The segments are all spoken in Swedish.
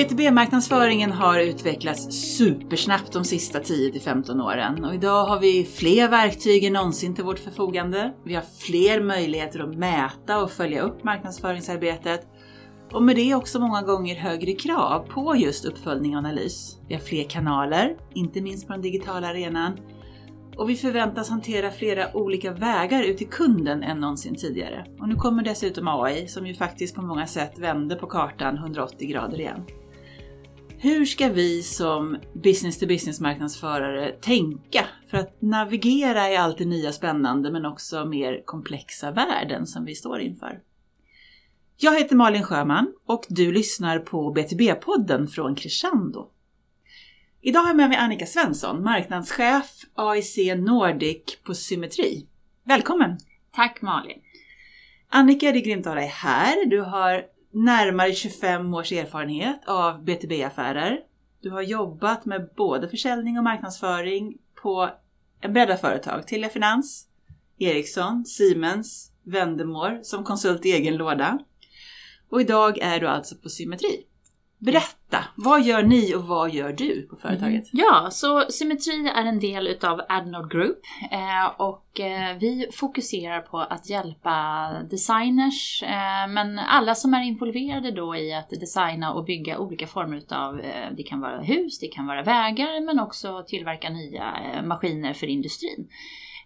B2B-marknadsföringen har utvecklats supersnabbt de sista 10-15 åren och idag har vi fler verktyg än någonsin till vårt förfogande. Vi har fler möjligheter att mäta och följa upp marknadsföringsarbetet och med det också många gånger högre krav på just uppföljning och analys. Vi har fler kanaler, inte minst på den digitala arenan. Och vi förväntas hantera flera olika vägar ut till kunden än någonsin tidigare. Och nu kommer dessutom AI som ju faktiskt på många sätt vänder på kartan 180 grader igen. Hur ska vi som business to business marknadsförare tänka för att navigera i allt det nya spännande men också mer komplexa världen som vi står inför? Jag heter Malin Sjöman och du lyssnar på BTB-podden från Crescendo. Idag har jag med mig Annika Svensson, marknadschef AIC Nordic på Symmetri. Välkommen! Tack Malin! Annika, det är grymt att ha dig här. Du har närmare 25 års erfarenhet av B2B-affärer. Du har jobbat med både försäljning och marknadsföring på en bredd av företag. Telia Finans, Ericsson, Siemens, Vendemore som konsult i egen låda. Och idag är du alltså på Symmetri. Berätta, vad gör ni och vad gör du på företaget? Mm. Ja, så Symmetri är en del utav Adnode Group eh, och eh, vi fokuserar på att hjälpa designers, eh, men alla som är involverade då i att designa och bygga olika former utav, det kan vara hus, det kan vara vägar, men också tillverka nya maskiner för industrin.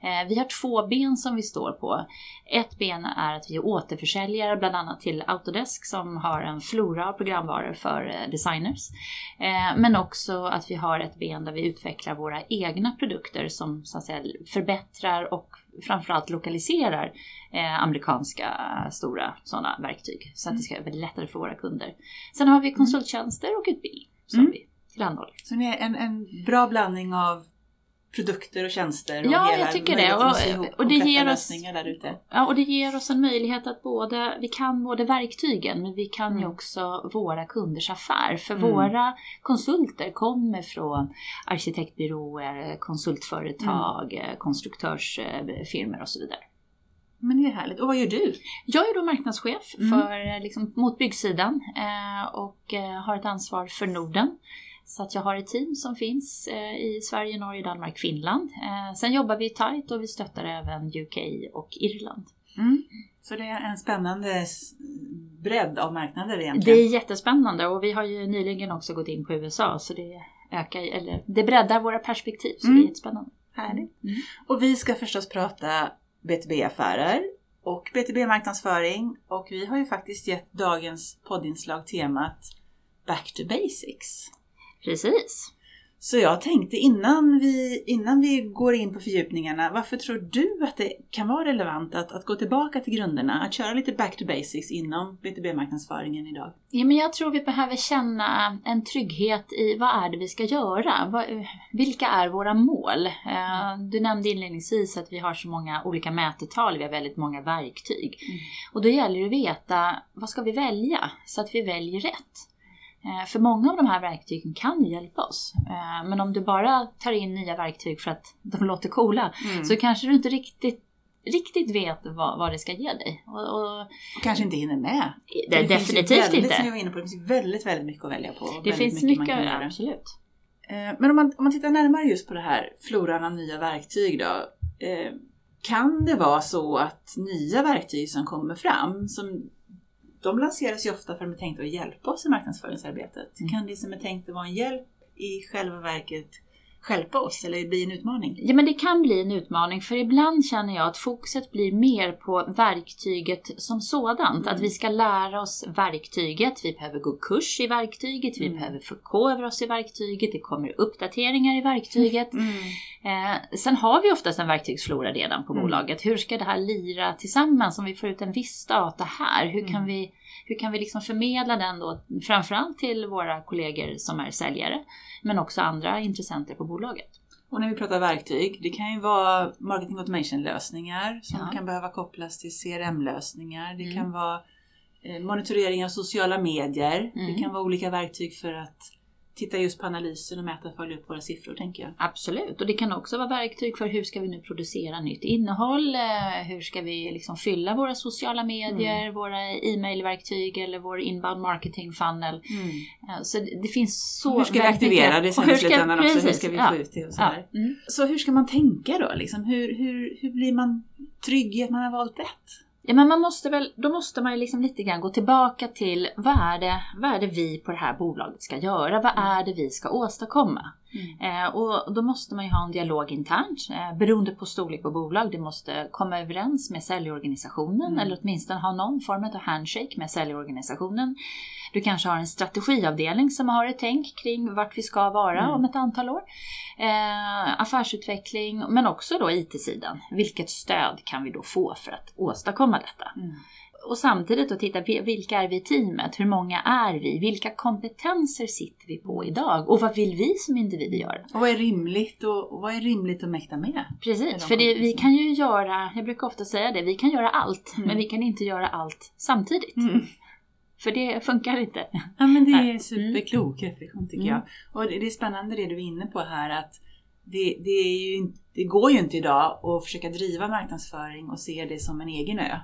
Eh, vi har två ben som vi står på. Ett ben är att vi är återförsäljare bland annat till Autodesk som har en flora av programvaror för eh, designers. Eh, men också att vi har ett ben där vi utvecklar våra egna produkter som så att säga förbättrar och framförallt lokaliserar amerikanska stora sådana verktyg så att det ska bli lättare för våra kunder. Sen har vi mm. konsulttjänster och utbildning som mm. vi tillhandahåller. Så det är en, en bra blandning av produkter och tjänster och ja, hela jag tycker det. Och, och det ger oss, där ute. Ja, och det ger oss en möjlighet att både, vi kan både verktygen men vi kan mm. ju också våra kunders affär. För mm. våra konsulter kommer från arkitektbyråer, konsultföretag, mm. konstruktörsfirmor och så vidare. Men det är härligt. Och vad gör du? Jag är då marknadschef mm. för, liksom, mot byggsidan eh, och eh, har ett ansvar för Norden. Så att jag har ett team som finns eh, i Sverige, Norge, Danmark, Finland. Eh, sen jobbar vi tajt och vi stöttar även UK och Irland. Mm. Så det är en spännande bredd av marknader egentligen? Det är jättespännande och vi har ju nyligen också gått in på USA så det ökar, eller det breddar våra perspektiv så mm. det är jättespännande. Härligt. Mm. Och vi ska förstås prata B2B-affärer och B2B-marknadsföring och vi har ju faktiskt gett dagens poddinslag temat Back to Basics. Precis. Så jag tänkte innan vi, innan vi går in på fördjupningarna, varför tror du att det kan vara relevant att, att gå tillbaka till grunderna, att köra lite back to basics inom B2B-marknadsföringen idag? Ja, men jag tror vi behöver känna en trygghet i vad är det vi ska göra? vilka är våra mål? Eh, du nämnde inledningsvis att vi har så många olika mätetal, vi har väldigt många verktyg. Mm. Och då gäller det att veta, vad ska vi välja? Så att vi väljer rätt. Eh, för många av de här verktygen kan ju hjälpa oss. Eh, men om du bara tar in nya verktyg för att de låter coola mm. så kanske du inte riktigt riktigt vet vad, vad det ska ge dig. Och, och, och kanske inte hinner med. Det, det definitivt väldigt, inte. Som jag var inne på, det finns väldigt, väldigt mycket att välja på. Det finns mycket, mycket man kan göra. absolut. Eh, men om man, om man tittar närmare just på det här floran av nya verktyg då. Kan det vara så att nya verktyg som kommer fram, som de lanseras ju ofta för att de är tänkta att hjälpa oss i marknadsföringsarbetet. Mm. Kan det som är tänkt att vara en hjälp i själva verket hjälpa oss eller bli en utmaning? Ja men det kan bli en utmaning för ibland känner jag att fokuset blir mer på verktyget som sådant. Mm. Att vi ska lära oss verktyget, vi behöver gå kurs i verktyget, vi mm. behöver förkovra oss i verktyget, det kommer uppdateringar i verktyget. Mm. Eh, sen har vi oftast en verktygsflora redan på mm. bolaget. Hur ska det här lira tillsammans om vi får ut en viss data här? Hur kan mm. vi, hur kan vi liksom förmedla den då framförallt till våra kollegor som är säljare men också andra intressenter på bolaget? Och när vi pratar verktyg, det kan ju vara marketing automation lösningar som ja. kan behöva kopplas till CRM-lösningar. Det mm. kan vara eh, monitorering av sociala medier. Det mm. kan vara olika verktyg för att titta just på analysen och mäta och följa upp våra siffror tänker jag. Absolut, och det kan också vara verktyg för hur ska vi nu producera nytt innehåll? eh, Hur ska vi liksom fylla våra sociala medier, Mm. våra e-mailverktyg eller vår inbound marketing funnel? Eh, Så det finns så hur ska vi aktivera det sen i slutändan också? Hur ska vi få ut det och ja, mm. Så hur ska man tänka då? Liksom? Hur, hur, hur blir man trygg i att man har valt rätt? Ja, men man måste väl, då måste man ju liksom lite grann gå tillbaka till vad är, det, vad är det vi på det här bolaget ska göra? Vad är det vi ska åstadkomma? Eh, och då måste man ju ha en dialog internt eh, beroende på storlek på bolag. Det måste komma överens med säljorganisationen Mm. eller åtminstone ha någon form av handshake med säljorganisationen. Du kanske har en strategiavdelning som har ett tänk kring vart vi ska vara Mm. om ett antal år. Eh, affärsutveckling men också då IT-sidan. Vilket stöd kan vi då få för att åstadkomma detta? Mm. Och samtidigt då titta, vi- vilka är vi i teamet? Hur många är vi? Vilka kompetenser sitter vi på idag? Och vad vill vi som individer göra? Och vad är rimligt och, och vad är rimligt att mäkta med? Precis, för det, vi kan ju göra, jag brukar ofta säga det, vi kan göra allt, Mm. men vi kan inte göra allt samtidigt. För det funkar inte. Ja men det är superklok reflektion tycker Mm. jag. Och det är spännande det du är inne på här att det, det, är ju, det går ju inte idag att försöka driva marknadsföring och se det som en egen ö.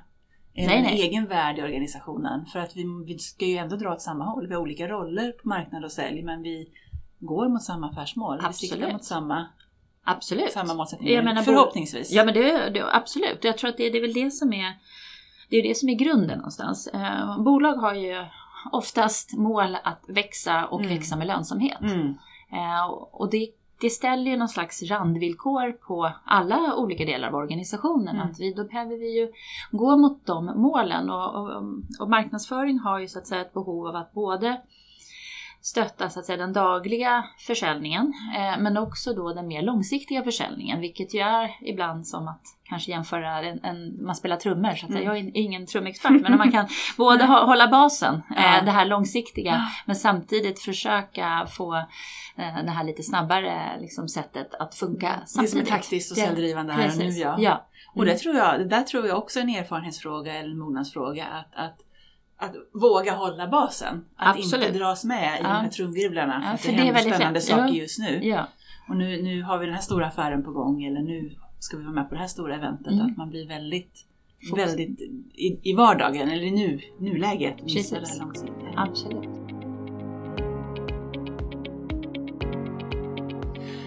Nej, en nej. egen värld i organisationen. För att vi, vi ska ju ändå dra åt samma håll. Vi har olika roller på marknad och sälj men vi går mot samma affärsmål. Vi siktar Absolut. mot samma, Absolut. samma målsättningar. Jag menar, Förhoppningsvis. Ja men det, det absolut, jag tror att det, det är väl det som är det är det som är grunden någonstans. Eh, bolag har ju oftast mål att växa och Mm. växa med lönsamhet. Mm. Eh, och det, det ställer ju någon slags randvillkor på alla olika delar av organisationen. Mm. Att vi, då behöver vi ju gå mot de målen. Och, och, och marknadsföring har ju så att säga ett behov av att både stötta så att säga, den dagliga försäljningen eh, men också då den mer långsiktiga försäljningen vilket ju är ibland som att kanske jämföra en, en man spelar trummor så att. Mm. Jag är ingen trumexpert men man kan både hålla basen, Ja. eh, det här långsiktiga Ja. men samtidigt försöka få eh, det här lite snabbare liksom, sättet att funka Det som är samtidigt. taktiskt och säljdrivande här och nu ja. ja. Och det Mm. tror jag, det där tror jag också är en erfarenhetsfråga eller en mognadsfråga. Att, att, att våga hålla basen. Att Absolut. inte dras med i Ja. de här trumvirvlarna. För, Ja, att för det det är händer spännande lätt. saker just nu. Ja. Och nu, nu har vi den här stora affären på gång. Eller nu ska vi vara med på det här stora eventet. Mm. Att man blir väldigt, Fokus. väldigt i, i vardagen eller i nu, nuläget. Precis. det. Absolut.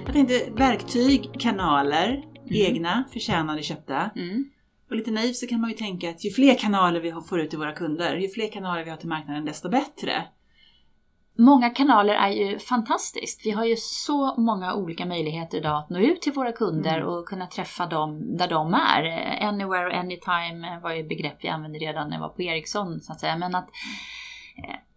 Jag tänkte verktyg, kanaler, egna, förtjänade, köpta. Mm. Och lite naivt så kan man ju tänka att ju fler kanaler vi får ut till våra kunder, ju fler kanaler vi har till marknaden, desto bättre. Många kanaler är ju fantastiskt. Vi har ju så många olika möjligheter idag att nå ut till våra kunder Mm. och kunna träffa dem där de är. Anywhere, anytime var ju begrepp vi använde redan när jag var på Ericsson så att säga. Men att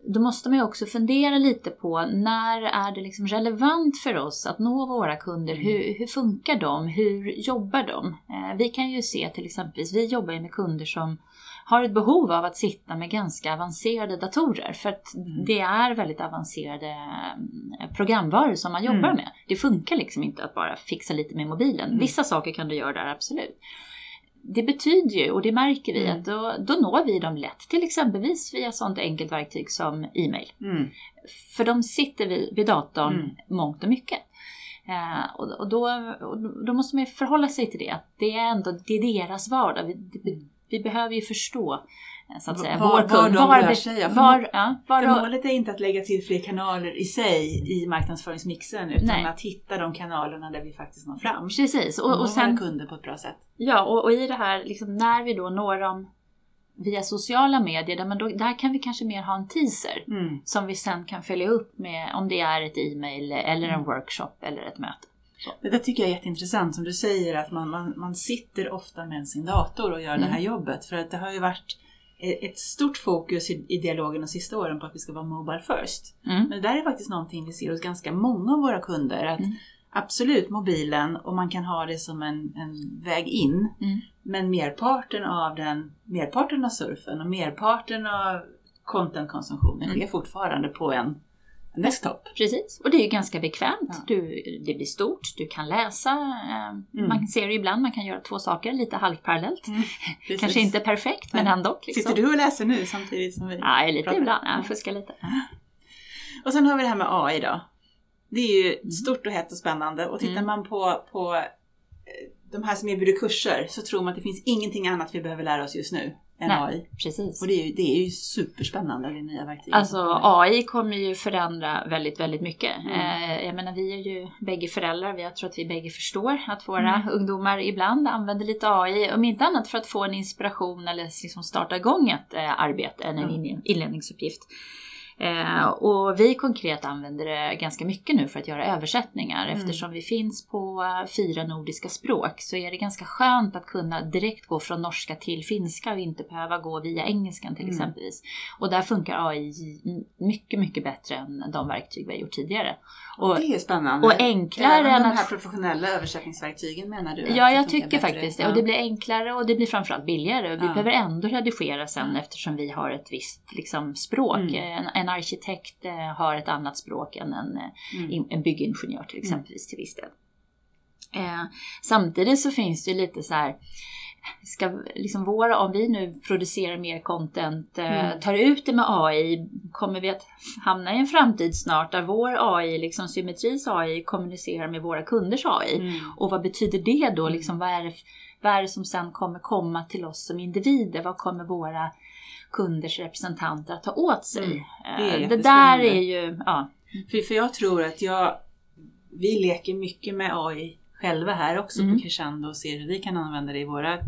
då måste man ju också fundera lite på när är det liksom relevant för oss att nå våra kunder? Mm. Hur, hur funkar de? Hur jobbar de? Eh, Vi kan ju se till exempel, vi jobbar ju med kunder som har ett behov av att sitta med ganska avancerade datorer för att Mm. det är väldigt avancerade eh, programvaror som man jobbar Mm. med. Det funkar liksom inte att bara fixa lite med mobilen. Mm. Vissa saker kan du göra där, absolut. Det betyder ju, och det märker vi, Mm. att då, då når vi dem lätt. Till exempelvis via sånt enkelt verktyg som e-mail. Mm. För de sitter vid, vid datorn Mm. mångt och mycket. Eh, och, och, då, och då måste man ju förhålla sig till det. Att det är ändå det är deras vardag. Vi, det, vi behöver ju förstå så att säga, Var- vår var kund. de var, rör be- sig, var, ja, var, För målet är inte att lägga till fler kanaler i sig i marknadsföringsmixen utan Nej. att hitta de kanalerna där vi faktiskt når fram. Precis, Och, och, sen kunder på ett bra sätt. Ja, och, och i det här, liksom, när vi då når dem via sociala medier, där, men då, där kan vi kanske mer ha en teaser Mm. som vi sen kan följa upp med om det är ett e-mail eller en Mm. workshop eller ett möte. Det där tycker jag är jätteintressant som du säger att man, man, man sitter ofta med sin dator och gör det här Mm. jobbet. För att det har ju varit ett stort fokus i, i dialogen de sista åren på att vi ska vara mobile first. Mm. Men det där är faktiskt någonting vi ser hos ganska många av våra kunder. Att Mm. Absolut mobilen och man kan ha det som en, en väg in. Mm. Men merparten av den, merparten av surfen och merparten av contentkonsumtionen Mm. sker fortfarande på en desktop. Precis, och det är ju ganska bekvämt. Ja. Du, det blir stort, du kan läsa. eh, Mm. Man ser det ibland, man kan göra två saker lite halvparallellt. Precis. Kanske inte perfekt, men ändå. Liksom. Sitter du och läser nu samtidigt som vi Ja, lite pratar? ibland. Ja, Ja. fuskar lite. Och sen har vi det här med AI då. Det är ju stort och hett och spännande och tittar Mm. man på, på eh, de här som erbjuder kurser så tror man att det finns ingenting annat vi behöver lära oss just nu än Nej. AI. Precis. Och det är ju, det är ju superspännande, det nya verktyget. Alltså AI kommer ju förändra väldigt, väldigt mycket. Mm. Eh, jag menar vi är ju bägge föräldrar, jag tror att vi bägge förstår att våra Mm. ungdomar ibland använder lite AI, om inte annat för att få en inspiration eller liksom starta igång ett eh, arbete, eller en in- inledningsuppgift. Eh, och vi konkret använder det ganska mycket nu för att göra översättningar. Mm. Eftersom vi finns på eh, fyra nordiska språk så är det ganska skönt att kunna direkt gå från norska till finska och inte behöva gå via engelskan till Mm. exempelvis. Och där funkar AI mycket, mycket bättre än de verktyg vi har gjort tidigare. Och, det är spännande. och enklare än de att här professionella översättningsverktygen menar du? Ja, jag tycker faktiskt det. Ja. Och det blir enklare och det blir framförallt billigare. Och vi Ja. behöver ändå redigera sen Ja. eftersom vi har ett visst liksom, språk. Mm. En, en arkitekt eh, har ett annat språk än en, eh, Mm. en byggingenjör till exempelvis till viss del. Eh, samtidigt så finns det ju lite så här Ska liksom våra, om vi nu producerar mer content, eh, Mm. tar ut det med AI, kommer vi att hamna i en framtid snart där vår AI, liksom Symmetris AI, kommunicerar med våra kunders AI? Mm. Och vad betyder det då? Liksom, vad, är det, vad är det som sen kommer komma till oss som individer? Vad kommer våra kunders representanter att ta åt sig? Mm. Det Eh, det där är ju, ja, För, för jag tror att jag, vi leker mycket med AI själva här också Mm. på Crescendo och ser hur vi kan använda det i våra,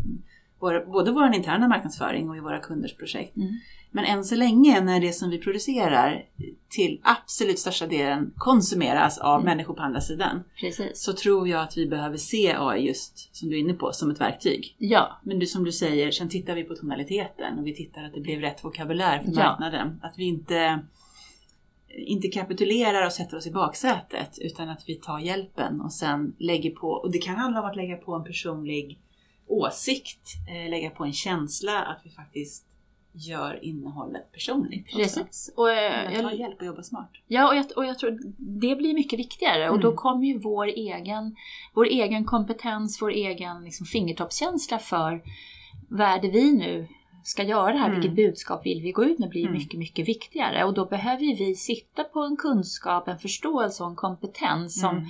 våra både vår interna marknadsföring och i våra kunders projekt. Mm. Men än så länge när det som vi producerar till absolut största delen konsumeras av Mm. människor på andra sidan precis. så tror jag att vi behöver se AI just som du är inne på som ett verktyg. Ja, Men du, som du säger, sen tittar vi på tonaliteten och vi tittar att det blev rätt vokabulär för Ja. marknaden. Att vi inte, inte kapitulerar och sätter oss i baksätet utan att vi tar hjälpen och sen lägger på, och det kan handla om att lägga på en personlig åsikt, eh, lägga på en känsla, att vi faktiskt gör innehållet personligt. precis. Och, Men Att ta jag, hjälp och jobba smart. ja, och, jag, och jag tror det blir mycket viktigare. Och då Mm. kommer ju vår egen, vår egen kompetens, vår egen liksom, fingertoppskänsla för vad är det vi nu ska göra här, Mm. vilket budskap vill vi gå ut med blir Mm. mycket, mycket viktigare. Och då behöver vi sitta på en kunskap, en förståelse och en kompetens som Mm.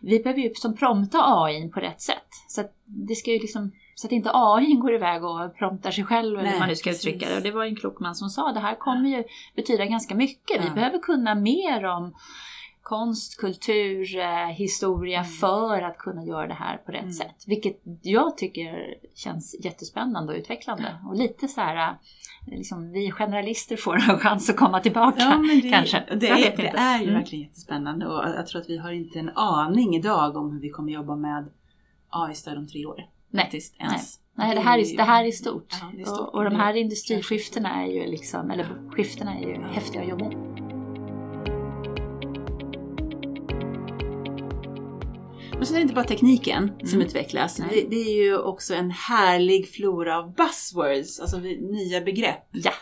vi behöver ju som prompta AI på rätt sätt. Så att det ska ju liksom så att inte AI går iväg och promptar sig själv eller hur man nu ska precis. uttrycka det. Och det var ju en klok man som sa det här kommer ju betyda ganska mycket. Vi Ja. behöver kunna mer om konst, kultur, eh, historia Mm. för att kunna göra det här på rätt Mm. sätt. Vilket jag tycker känns jättespännande och utvecklande. Och lite så här, eh, liksom, vi generalister får en chans att komma tillbaka. Ja, det, kanske. Det, är, det är ju Mm. verkligen jättespännande och jag tror att vi har inte en aning idag om hur vi kommer jobba med AI-stöd om tre år. Nej, Faktiskt, ens. Nej, det här är, det här är stort. Ja, är stort. Och, och de här industriskiftena är ju liksom, eller skiftena är ju häftiga att jobba Men så är det inte bara tekniken som Mm. utvecklas. Det, det är ju också en härlig flora av buzzwords, alltså nya begrepp. Ja.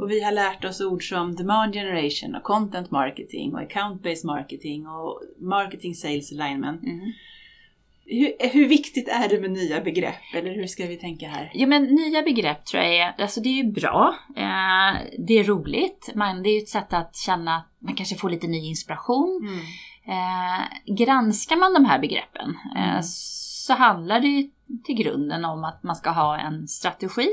Och vi har lärt oss ord som demand generation och content marketing och account-based marketing och marketing sales alignment. Mm. Hur, hur viktigt är det med nya begrepp? Eller hur ska vi tänka här? Jo men nya begrepp tror jag är, alltså det är ju bra, eh, det är roligt, man, det är ju ett sätt att känna att man kanske får lite ny inspiration. Mm. Eh, granskar man de här begreppen eh, Mm. så handlar det ju till grunden om att man ska ha en strategi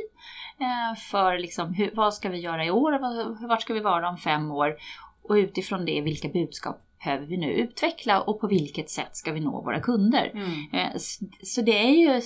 eh, för liksom, hur, vad ska vi göra i år och vad- vart ska vi vara om fem år? Och utifrån det, vilka budskap behöver vi nu utveckla och på vilket sätt ska vi nå våra kunder? Mm. Eh, Så det är ju,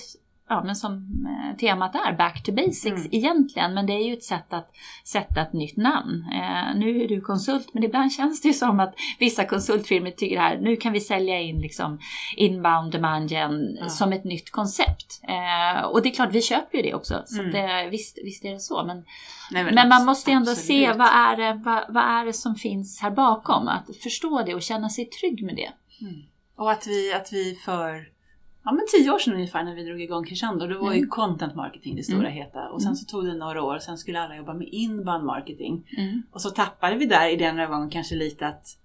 ja men som eh, temat är, back to basics Mm. egentligen, men det är ju ett sätt att sätta ett nytt namn. Eh, nu är du konsult, men ibland känns det ju som att vissa konsultfirmor tycker här, nu kan vi sälja in liksom inbound demand gen Ja. som ett nytt koncept. Eh, och det är klart, vi köper ju det också, så Mm. att, eh, visst, visst är det så. Men, Nej, men man abs- måste ju ändå se absolut. vad är, det, vad, vad är det som finns här bakom, att förstå det och känna sig trygg med det. Mm. Och att vi, att vi för ja, men tio år sedan ungefär när vi drog igång Crescendo, då var ju Mm. content marketing det stora Mm. heta. Och sen Mm. så tog det några år och sen skulle alla jobba med inbound marketing. Och så tappade vi där i den övergången kanske lite att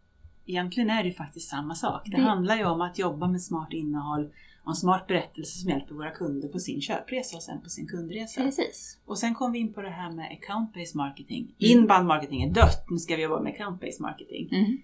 egentligen är det ju faktiskt samma sak. Det, Det- handlar ju om att jobba med smart innehåll och en smart berättelse som hjälper våra kunder på sin köpresa och sen på sin kundresa. Precis. Och sen kom vi in på det här med account-based marketing. Mm. Inbound marketing är dött, nu ska vi jobba med account-based marketing. Mm.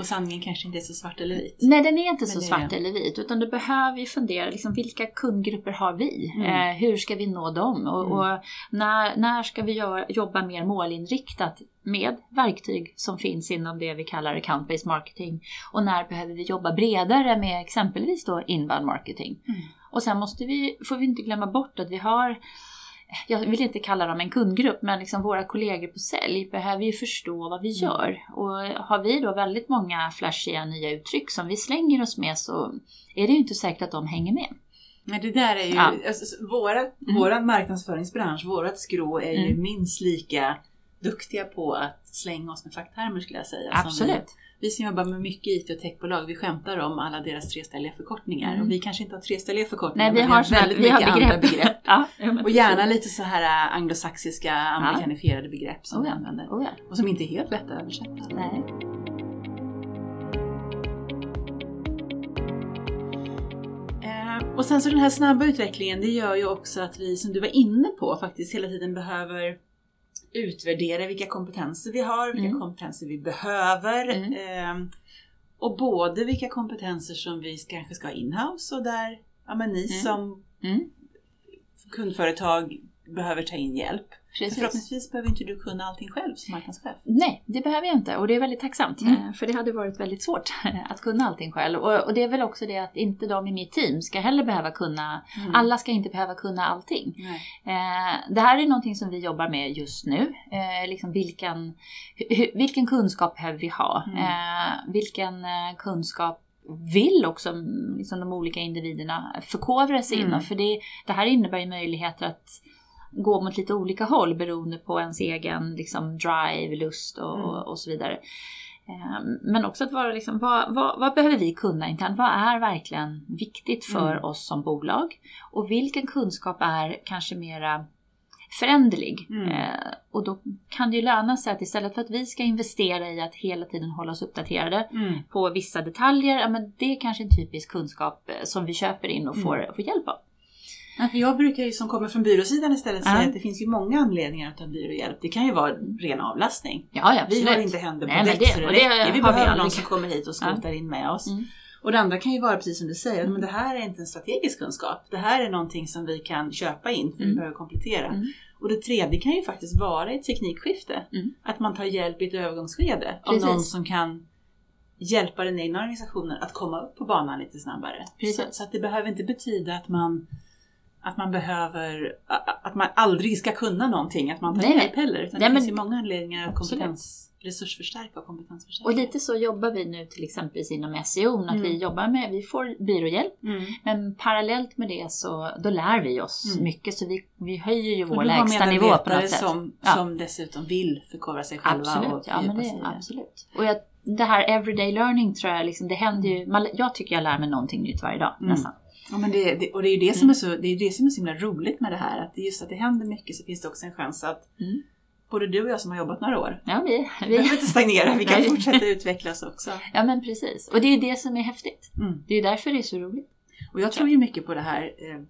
Och sanningen kanske inte är så svart eller vit. Nej, den är inte Men så är svart det. eller vit, utan du behöver ju fundera, liksom, vilka kundgrupper har vi? Mm. Eh, hur ska vi nå dem? Och, Mm. och när, när ska vi gö- jobba mer målinriktat med verktyg som finns inom det vi kallar account-based marketing? Och när behöver vi jobba bredare med exempelvis då inbound marketing? Mm. Och sen måste vi, får vi inte glömma bort att vi har jag vill inte kalla dem en kundgrupp, men liksom våra kollegor på sälj behöver ju förstå vad vi Mm. gör. Och har vi då väldigt många flashiga nya uttryck som vi slänger oss med så är det ju inte säkert att de hänger med. Men det där är ju, Ja. alltså, vårat, Mm. våran marknadsföringsbransch, vårat skrå är ju Mm. minst lika duktiga på att slänga oss med facktermer skulle jag säga. Absolut. Vi, vi som jobbar med mycket IT och techbolag, vi skämtar om alla deras treställiga förkortningar. Mm. Och vi kanske inte har treställiga förkortningar, Nej, vi har, såna- väldigt vi har mycket begrepp. andra begrepp. ja, ja, Och gärna lite så här äh, anglosaxiska, amerikanifierade begrepp som Oh vi ja. använder. Oh ja. Och som inte är helt lätta att översätta. Nej. Eh, och sen så den här snabba utvecklingen, det gör ju också att vi, som du var inne på, faktiskt hela tiden behöver utvärdera vilka kompetenser vi har, vilka Mm. kompetenser vi behöver. Mm. Eh, och både vilka kompetenser som vi kanske ska ha inhouse och där ja, men ni som Mm. kundföretag behöver ta in hjälp. Precis. förhoppningsvis behöver inte du kunna allting själv som marknadschef. Nej, det behöver jag inte och det är väldigt tacksamt. Mm. eh, För det hade varit väldigt svårt att kunna allting själv. Och, och det är väl också det att inte de i mitt team ska heller behöva kunna, Mm. alla ska inte behöva kunna allting. Eh, det här är någonting som vi jobbar med just nu. Eh, liksom vilken, hu- vilken kunskap behöver vi ha? Mm. Eh, vilken eh, kunskap vill också mm, liksom de olika individerna förkovra sig Mm. inom? För det, det här innebär ju möjligheter att gå mot lite olika håll beroende på ens egen liksom, drive, lust och, Mm. och, och så vidare. Eh, Men också att vara liksom, vad, vad, vad behöver vi kunna internt? Vad är verkligen viktigt för Mm. oss som bolag? Och vilken kunskap är kanske mera föränderlig? Mm. Eh, och då kan det ju löna sig att istället för att vi ska investera i att hela tiden hålla oss uppdaterade Mm. på vissa detaljer, ja, men det är kanske en typisk kunskap eh, som vi köper in och får, får hjälp av. Ja, för jag brukar ju som kommer från byråsidan istället Ja. säga att det finns ju många anledningar att ta byråhjälp. Det kan ju vara ren avläggning. Ja, ja, Vi har inte händer på Nej, däck det- så det det räcker. Vi har vi behöver någon som kommer hit och skrotar in med oss. Mm. Och det andra kan ju vara precis som du säger, men det här är inte en strategisk kunskap. Det här är någonting som vi kan köpa in för vi Mm. behöver komplettera. Mm. Och det tredje kan ju faktiskt vara ett teknikskifte. Mm. Att man tar hjälp i ett övergångsskede av Precis. någon som kan hjälpa den egna organisationen att komma upp på banan lite snabbare. Så, så att det behöver inte betyda att man att man behöver, att man aldrig ska kunna någonting, att man tar hjälp heller. Utan Nej, det men- finns ju många anledningar att kompetens, resursförstärka och kompetensförstärka. Och lite så jobbar vi nu till exempel inom SEO, att Mm. vi jobbar med, vi får byråhjälp, Mm. men parallellt med det så då lär vi oss Mm. mycket så vi, vi höjer ju Och vår lägsta nivå på något sätt. som, Ja. som dessutom vill förkovra sig själva och Absolut, ja, men det, sig absolut. Och jag, det här everyday learning tror jag, liksom, det händer ju, man, jag tycker jag lär mig någonting nytt varje dag Mm. nästan. Ja, men det, det, och det är ju det, som är så, det, är det som är så himla roligt med det här. Att just att det händer mycket så finns det också en chans att Mm. både du och jag som har jobbat några år, Ja, vi, vi behöver inte stagnera, vi kan fortsätta utvecklas också. ja men precis. Och det är det som är häftigt. Mm. Det är ju därför det är så roligt. Och jag tror ju mycket på det här, eh,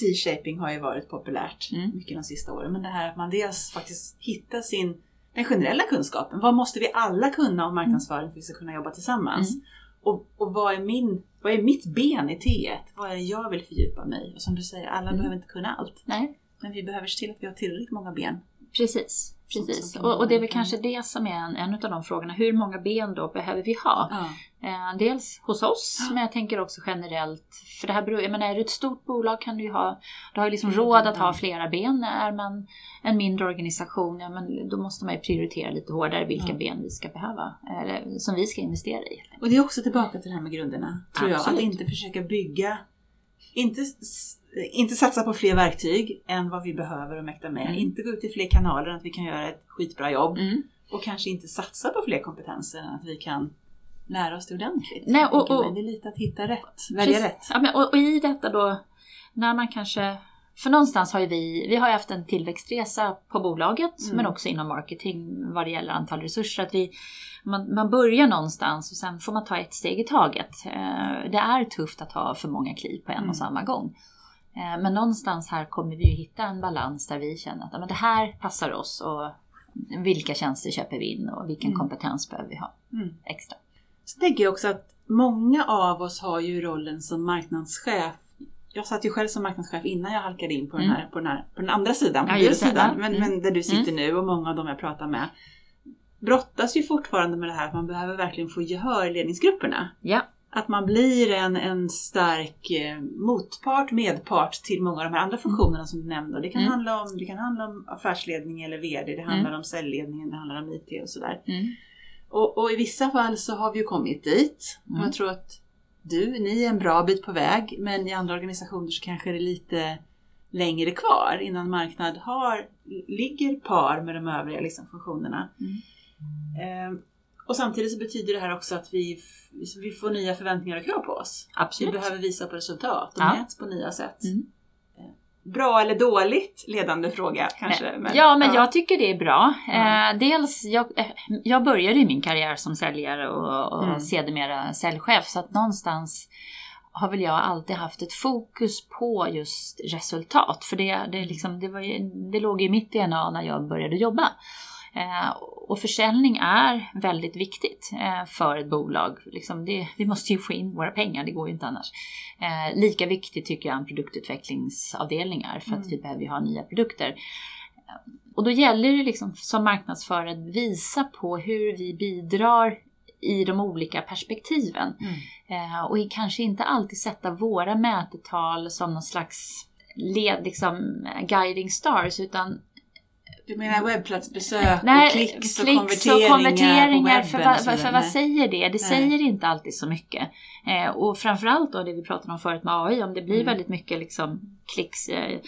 T-shaping har ju varit populärt Mm. mycket de sista åren, men det här att man dels faktiskt hittar sin, den generella kunskapen. Vad måste vi alla kunna om marknadsföring för att vi ska kunna jobba tillsammans? Mm. Och, och vad, är min, vad är mitt ben i T1? Vad är det jag vill fördjupa mig i? Och som du säger, alla Mm. behöver inte kunna allt. Nej, Men vi behöver se till att vi har tillräckligt många ben. precis. Precis. Och, och det är väl kanske det som är en, en av de frågorna. Hur många ben då behöver vi ha? Ja. Eh, dels hos oss, Ja. men jag tänker också generellt. För det här beror, jag menar, är du ett stort bolag kan du ju ha, du har ju liksom råd att ha flera ben. Är man en mindre organisation, ja men då måste man ju prioritera lite hårdare vilka Ja. ben vi ska behöva, eller som vi ska investera i. Och det är också tillbaka till det här med grunderna, tror jag. Absolut. Att inte försöka bygga, inte, inte satsa på fler verktyg än vad vi behöver och mäkta med. Mm. Inte gå ut i fler kanaler än att vi kan göra ett skitbra jobb. Mm. Och kanske inte satsa på fler kompetenser än att vi kan lära oss det ordentligt. Nej, och- och- mig, det är lite att hitta rätt, välja Precis. rätt. Ja, men, och, och i detta då, när man kanske... För någonstans har ju vi, vi har haft en tillväxtresa på bolaget, Mm. men också inom marketing vad det gäller antal resurser. Att vi, man, man börjar någonstans och sen får man ta ett steg i taget. Eh, det är tufft att ha för många kliv på en Mm. och samma gång. Eh, men någonstans här kommer vi hitta en balans där vi känner att men det här passar oss och vilka tjänster köper vi in och vilken Mm. kompetens behöver vi ha Mm. extra. Så tänker jag också att många av oss har ju rollen som marknadschef. Jag satt ju själv som marknadschef innan jag halkade in på, den, Mm. här, på, den, här, på den andra sidan, på Ja. Ja. Men, Mm. men där du sitter nu och många av dem jag pratar med brottas ju fortfarande med det här att man behöver verkligen få gehör i ledningsgrupperna. Ja. Att man blir en, en stark eh, motpart, medpart till många av de här andra funktionerna som du nämnde. Det kan, Mm. handla, om, det kan handla om affärsledning eller VD, det handlar om säljledningen, det handlar om IT och sådär. Mm. Och, och i vissa fall så har vi ju kommit dit. Och Mm. jag tror att du, ni är en bra bit på väg, men i andra organisationer så kanske det är lite längre kvar innan marknad har, ligger par med de övriga liksom, funktionerna. Mm. Och samtidigt så betyder det här också att vi, vi får nya förväntningar och krav på oss. Vi Absolut. behöver visa på resultat och Ja. mäts på nya sätt. Mm. Bra eller dåligt? Ledande fråga kanske. Nej. ja, men jag tycker det är bra. Ja. Eh, dels, jag, eh, jag började ju min karriär som säljare och, och Mm. sedermera säljchef så att någonstans har väl jag alltid haft ett fokus på just resultat. För det, det, liksom, det, var ju, det låg i mitt DNA när jag började jobba. Eh, och försäljning är väldigt viktigt eh, för ett bolag. Liksom det, vi måste ju få in våra pengar, det går ju inte annars. Eh, lika viktigt tycker jag en produktutvecklingsavdelning är för att Mm. vi behöver ju ha nya produkter. Och då gäller det liksom som marknadsförare att visa på hur vi bidrar i de olika perspektiven. Mm. Eh, och kanske inte alltid sätta våra mätetal som någon slags led, liksom, guiding stars utan Du menar webbplatsbesök Nej, och klicks och konverteringar, och konverteringar på för, webben vad, och så för, vad säger det? Det Nej. säger inte alltid så mycket. Eh, och framförallt då det vi pratade om förut med AI, om det blir Mm. väldigt mycket liksom klicks. Eh,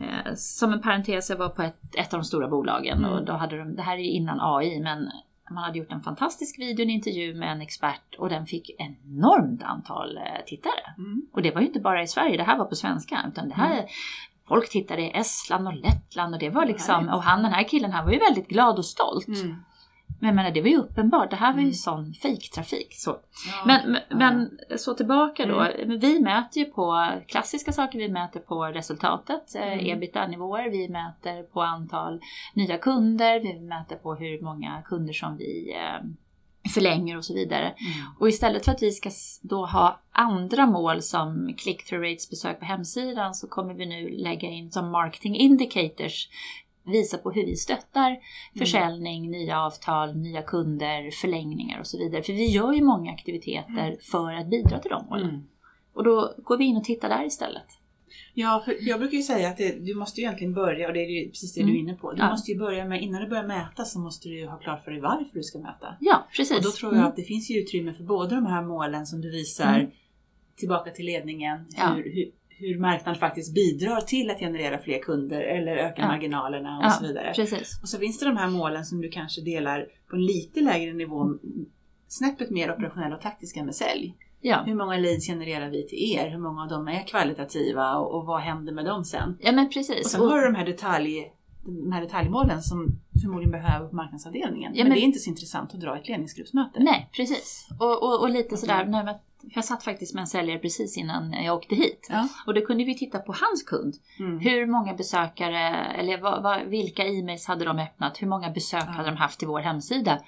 eh, som en parentes, jag var på ett, ett av de stora bolagen Mm. och då hade de, det här är ju innan AI, men man hade gjort en fantastisk video, en intervju med en expert och den fick enormt antal eh, tittare. Mm. Och det var ju inte bara i Sverige, det här var på svenska, utan det här Mm. Folk tittade i Estland och Lettland och det var liksom, och han den här killen han var ju väldigt glad och stolt. Mm. Men jag menar, det var ju uppenbart, det här var ju Mm. sån fejktrafik. Så. Ja, Men, ja. men så tillbaka då, Mm. Vi mäter ju på klassiska saker, vi mäter på resultatet, eh, Mm. ebitda-nivåer, vi mäter på antal nya kunder, vi mäter på hur många kunder som vi eh, förlänger och så vidare. Mm. Och istället för att vi ska då ha andra mål som click-through rates, besök på hemsidan, så kommer vi nu lägga in som marketing indicators visa på hur vi stöttar försäljning, nya avtal, nya kunder, förlängningar och så vidare. För vi gör ju många aktiviteter för att bidra till de målen. Mm. Och då går vi in och tittar där istället. Ja, för jag brukar ju säga att det, du måste ju egentligen börja, och det är ju precis det du är Mm. inne på. Du Ja. måste ju börja med, innan du börjar mäta så måste du ju ha klart för dig varför du ska mäta. Ja, precis. Och då tror jag att det finns ju utrymme för både de här målen som du visar Mm. tillbaka till ledningen, Ja. hur, hur, hur marknaden faktiskt bidrar till att generera fler kunder eller öka Ja. marginalerna och så vidare. Precis. Och så finns det de här målen som du kanske delar på en lite lägre nivå, snäppet mer operationella och taktiska med sälj. Ja. Hur många leads genererar vi till er? Hur många av dem är kvalitativa och, och vad händer med dem sen? ja, men precis. Och sen har du de här, detalj, de här detaljmålen som förmodligen behöver på marknadsavdelningen. Ja, men, men- det är inte så intressant att dra ett ledningsgruppsmöte. Nej, precis. Och, och, och lite sådär, Mm. nej, jag satt faktiskt med en säljare precis innan jag åkte hit. Ja. Och då kunde vi titta på hans kund. Mm. Hur många besökare, eller vad, vad, vilka e-mails hade de öppnat? Hur många besök Ja. hade de haft till vår hemsida?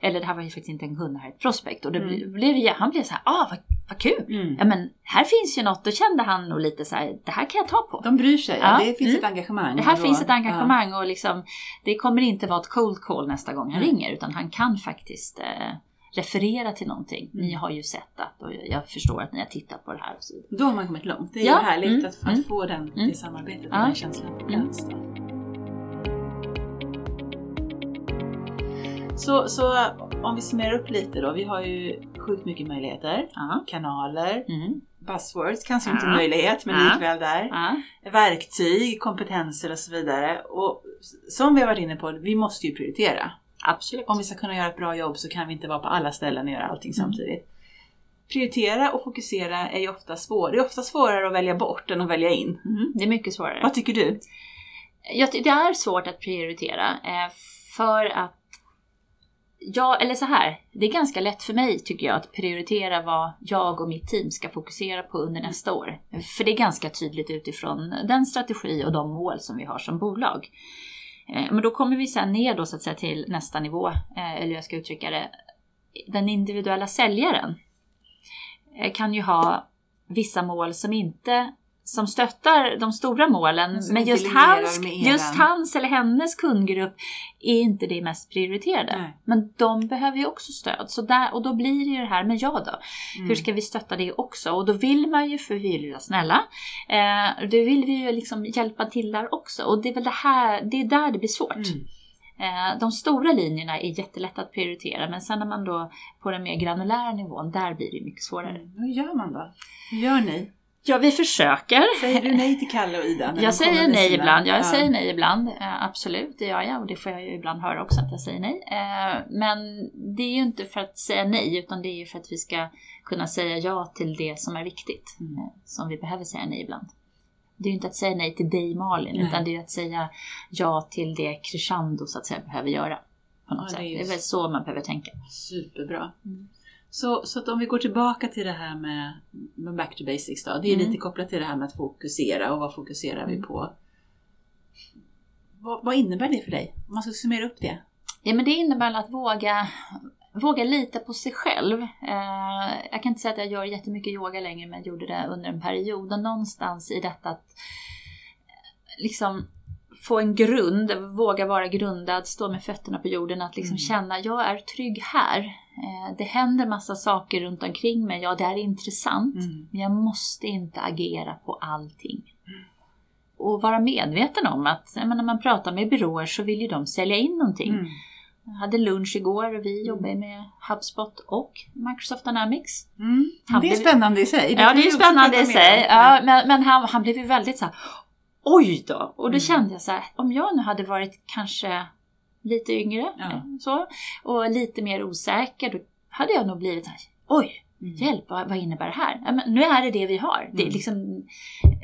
Eller det här var ju faktiskt inte en kund, det här är ett prospect. Och det Mm. blev, han blev så här, ah vad, vad kul! Mm. Ja men här finns ju något, då kände han nog lite så här, det här kan jag ta på. De bryr sig, Ja. det finns Mm. ett engagemang. Det här då- finns ett engagemang och liksom, det kommer inte vara ett cold call nästa gång han Nej. ringer utan han kan faktiskt eh, referera till någonting. Ni Mm. har ju sett att och jag förstår att ni har tittat på det här. Då har man kommit långt. Det är Ja. ju härligt Mm. att, att Mm. få den, Mm. det samarbetet Ja. den känslan på plats. Så, så om vi summerar upp lite då. Vi har ju sjukt mycket möjligheter. Ja. Kanaler, Mm. buzzwords, kanske inte Ja. möjlighet men Ja. likväl där. Ja. Verktyg, kompetenser och så vidare. Och som vi har varit inne på, vi måste ju prioritera. Absolut. Om vi ska kunna göra ett bra jobb så kan vi inte vara på alla ställen och göra allting Mm. samtidigt. Prioritera och fokusera är ju ofta svårt. Det är ofta svårare att välja bort än att välja in. Mm. Det är mycket svårare. Vad tycker du? Jag, det är svårt att prioritera eh, för att Ja, eller så här. Det är ganska lätt för mig tycker jag att prioritera vad jag och mitt team ska fokusera på under nästa år. För det är ganska tydligt utifrån den strategi och de mål som vi har som bolag. Eh, men då kommer vi sen ner då så att säga till nästa nivå, eh, eller jag ska uttrycka det. den individuella säljaren eh, kan ju ha vissa mål som inte som stöttar de stora målen, Men som men just hans, just hans eller hennes kundgrupp är inte det mest prioriterade. Nej. Men de behöver ju också stöd. Så där, och då blir det ju det här, men jag då? Mm. Hur ska vi stötta det också? Och då vill man ju, för vi vill ju vara snälla, eh, då vill vi ju liksom hjälpa till där också. Och det är väl det här, det är där det blir svårt. Mm. Eh, de stora linjerna är jättelätta att prioritera, men sen när man då på den mer granulära nivån, där blir det mycket svårare. Mm. Hur gör man då? Hur gör ni? Ja, vi försöker. Säger du nej till Kalle och Ida? Jag säger nej sina- ibland, jag Ja. säger nej ibland. Eh, absolut, det gör jag och det får jag ju ibland höra också att jag säger nej. Eh, men det är ju inte för att säga nej utan det är ju för att vi ska kunna säga ja till det som är viktigt. Mm. Eh, som vi behöver säga nej ibland. Det är ju inte att säga nej till dig Malin Nej. utan det är att säga ja till det crescendo så att säga behöver göra. På något Ja, sätt. det är väl så man behöver tänka. Superbra. Mm. Så, så att om vi går tillbaka till det här med, med back to basics då. Det är Mm. lite kopplat till det här med att fokusera och vad fokuserar vi Mm. på? Vad, vad innebär det för dig? Om man ska summera upp det. Ja men det innebär att våga, våga lita på sig själv. Eh, jag kan inte säga att jag gör jättemycket yoga längre men jag gjorde det under en period. Och någonstans i detta att eh, liksom få en grund, våga vara grundad, stå med fötterna på jorden, att liksom Mm. känna jag är trygg här. Eh, det händer massa saker runt omkring mig, ja det är intressant. Mm. Men jag måste inte agera på allting. Och vara medveten om att menar, när man pratar med byråer så vill ju de sälja in någonting. Mm. Jag hade lunch igår och vi jobbar ju med HubSpot och Microsoft Dynamics. Mm. Det är blev- spännande i sig. ja, kan det är spännande i sig. Ja, men men han, han blev ju väldigt så här, oj då! Och då Mm. kände jag så här, om jag nu hade varit kanske lite yngre Ja. så, och lite mer osäker, då hade jag nog blivit så här, oj! Mm. Hjälp, vad, vad innebär det här? Ja, men nu är det det vi har. Det är, Mm. liksom,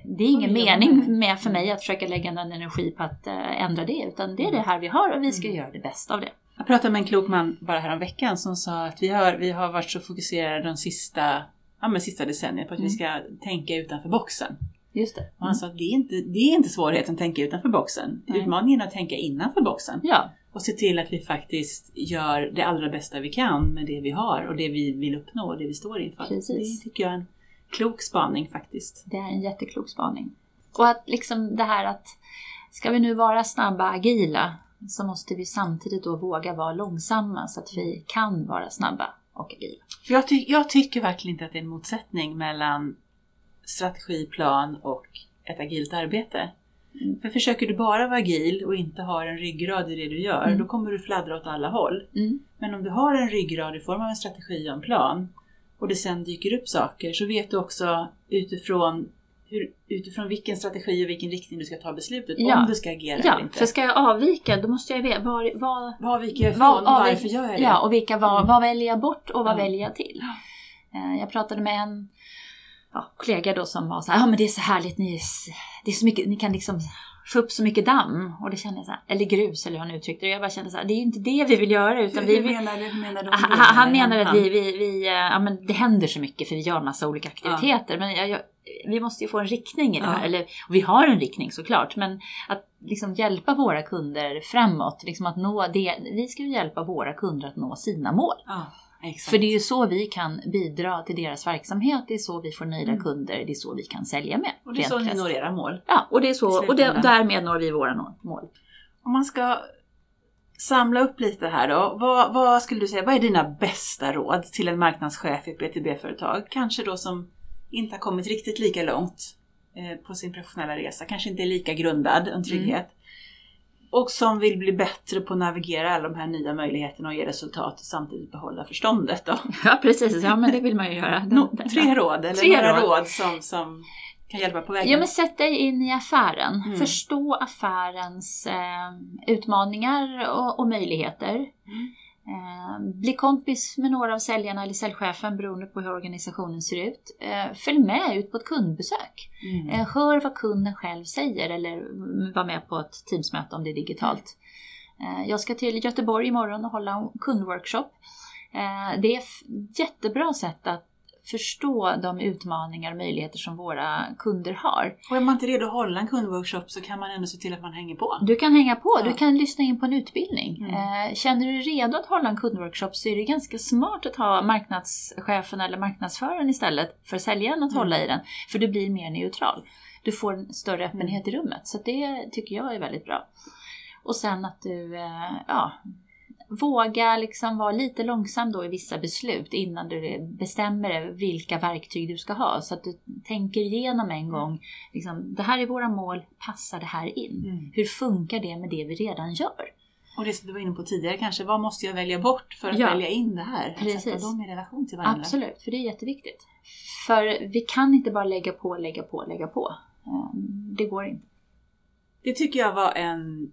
det är ingen Oj, mening med för mig att försöka lägga någon energi på att eh, ändra det, utan det är det här vi har och vi ska Mm. göra det bästa av det. Jag pratade med en klok man bara här om veckan som sa att vi har, vi har varit så fokuserade de sista, ja, men sista decenniet på att vi Mm. ska tänka utanför boxen. Just det. Och han sa att det är inte, det är inte svårigheten att tänka utanför boxen. Nej. Utmaningen är att tänka innanför boxen. Ja, Och se till att vi faktiskt gör det allra bästa vi kan med det vi har och det vi vill uppnå och det vi står inför. Precis. Det tycker jag är en klok spaning faktiskt. det är en jätteklok spaning. Och att liksom det här att ska vi nu vara snabba, agila, så måste vi samtidigt då våga vara långsamma så att vi kan vara snabba och agila. För jag, ty- jag tycker verkligen inte att det är en motsättning mellan strategi, plan och ett agilt arbete. Mm. För försöker du bara vara agil och inte har en ryggrad i det du gör, Mm. då kommer du fladdra åt alla håll. Mm. Men om du har en ryggrad i form av en strategi och en plan och det sen dyker upp saker så vet du också utifrån, hur, utifrån vilken strategi och vilken riktning du ska ta beslutet Ja. om du ska agera eller Ja, inte. för ska jag avvika då måste jag veta var, var, Vad viker jag ifrån Vad- och varför gör jag det? ja, och vilka, vad, Mm. vad väljer jag bort och vad väljer jag till. Eh, Jag pratade med en ja, kollega då som var så här, ja men det är så härligt, ni, det är så mycket, ni kan liksom få upp så mycket damm. Och det kände jag så här, eller grus eller hur han uttryckte det. Jag bara kände så här, det är ju inte det vi vill göra utan vi hur, vill, menar? Hur menar du? han, han- menar att vi, vi, vi, eh, ja, men det händer så mycket för vi gör massa olika aktiviteter. Men jag, jag, vi måste ju få en riktning i det här. Ja. Eller, och vi har en riktning såklart. Men att liksom hjälpa våra kunder framåt. Liksom att nå det, vi ska ju hjälpa våra kunder att nå sina mål. Ja, exakt. För det är ju så vi kan bidra till deras verksamhet. Det är så vi får nöjda Mm. kunder. Det är så vi kan sälja med. och det är så ni når era mål. Ja, och det är så. Och det, därmed når vi våra mål. Om man ska samla upp lite här då. Vad, vad skulle du säga, vad är dina bästa råd till en marknadschef i ett B2B-företag? Kanske då som inte har kommit riktigt lika långt eh, på sin professionella resa, kanske inte är lika grundad, en trygghet. Och som vill bli bättre på att navigera alla de här nya möjligheterna och ge resultat och samtidigt behålla förståndet då. Ja, precis. Ja, men det vill man ju göra. No, tre råd, eller Tre några råd. råd, som, som kan hjälpa på vägen. Ja, men sätt dig in i affären. Mm. Förstå affärens eh, utmaningar och, och möjligheter. Mm. Eh, bli kompis med några av säljarna eller säljchefen beroende på hur organisationen ser ut. Eh, följ med ut på ett kundbesök. Mm. Eh, hör vad kunden själv säger eller var med på ett Teamsmöte om det är digitalt. Jag ska till Göteborg imorgon och hålla en kundworkshop. Det är ett jättebra sätt att förstå de utmaningar och möjligheter som våra kunder har. Och är man inte redo att hålla en kundworkshop så kan man ändå se till att man hänger på. Du kan hänga på, Ja. du kan lyssna in på en utbildning. Mm. Eh, känner du dig redo att hålla en kundworkshop så är det ganska smart att ha marknadschefen eller marknadsföraren istället för säljaren att Mm. hålla i den. För du blir mer neutral. Du får en större öppenhet i rummet. Så det tycker jag är väldigt bra. Och sen att du eh, ja, våga liksom vara lite långsam då i vissa beslut innan du bestämmer vilka verktyg du ska ha. Så att du tänker igenom en gång, liksom, det här är våra mål, passar det här in? Mm. Hur funkar det med det vi redan gör? Och det som du var inne på tidigare kanske, vad måste jag välja bort för att Ja. välja in det här? Att Precis. sätta dem i relation till varandra. Absolut, för det är jätteviktigt. För vi kan inte bara lägga på, lägga på, lägga på. Det går inte. Det tycker jag var en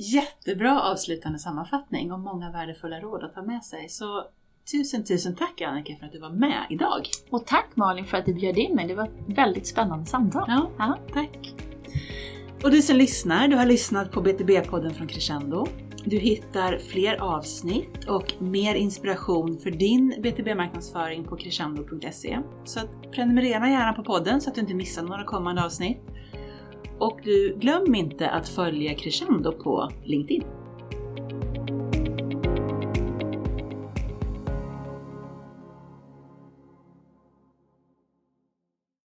jättebra avslutande sammanfattning och många värdefulla råd att ta med sig. Så tusen, tusen tack Annika för att du var med idag. Och tack Malin för att du bjöd in mig. Det var ett väldigt spännande samtal. Ja, Ja. tack. Och du som lyssnar, du har lyssnat på BTB-podden från Crescendo. Du hittar fler avsnitt och mer inspiration för din BTB-marknadsföring på crescendo.se. Så prenumerera gärna på podden så att du inte missar några kommande avsnitt. Och du glöm inte att följa Crescendo på LinkedIn.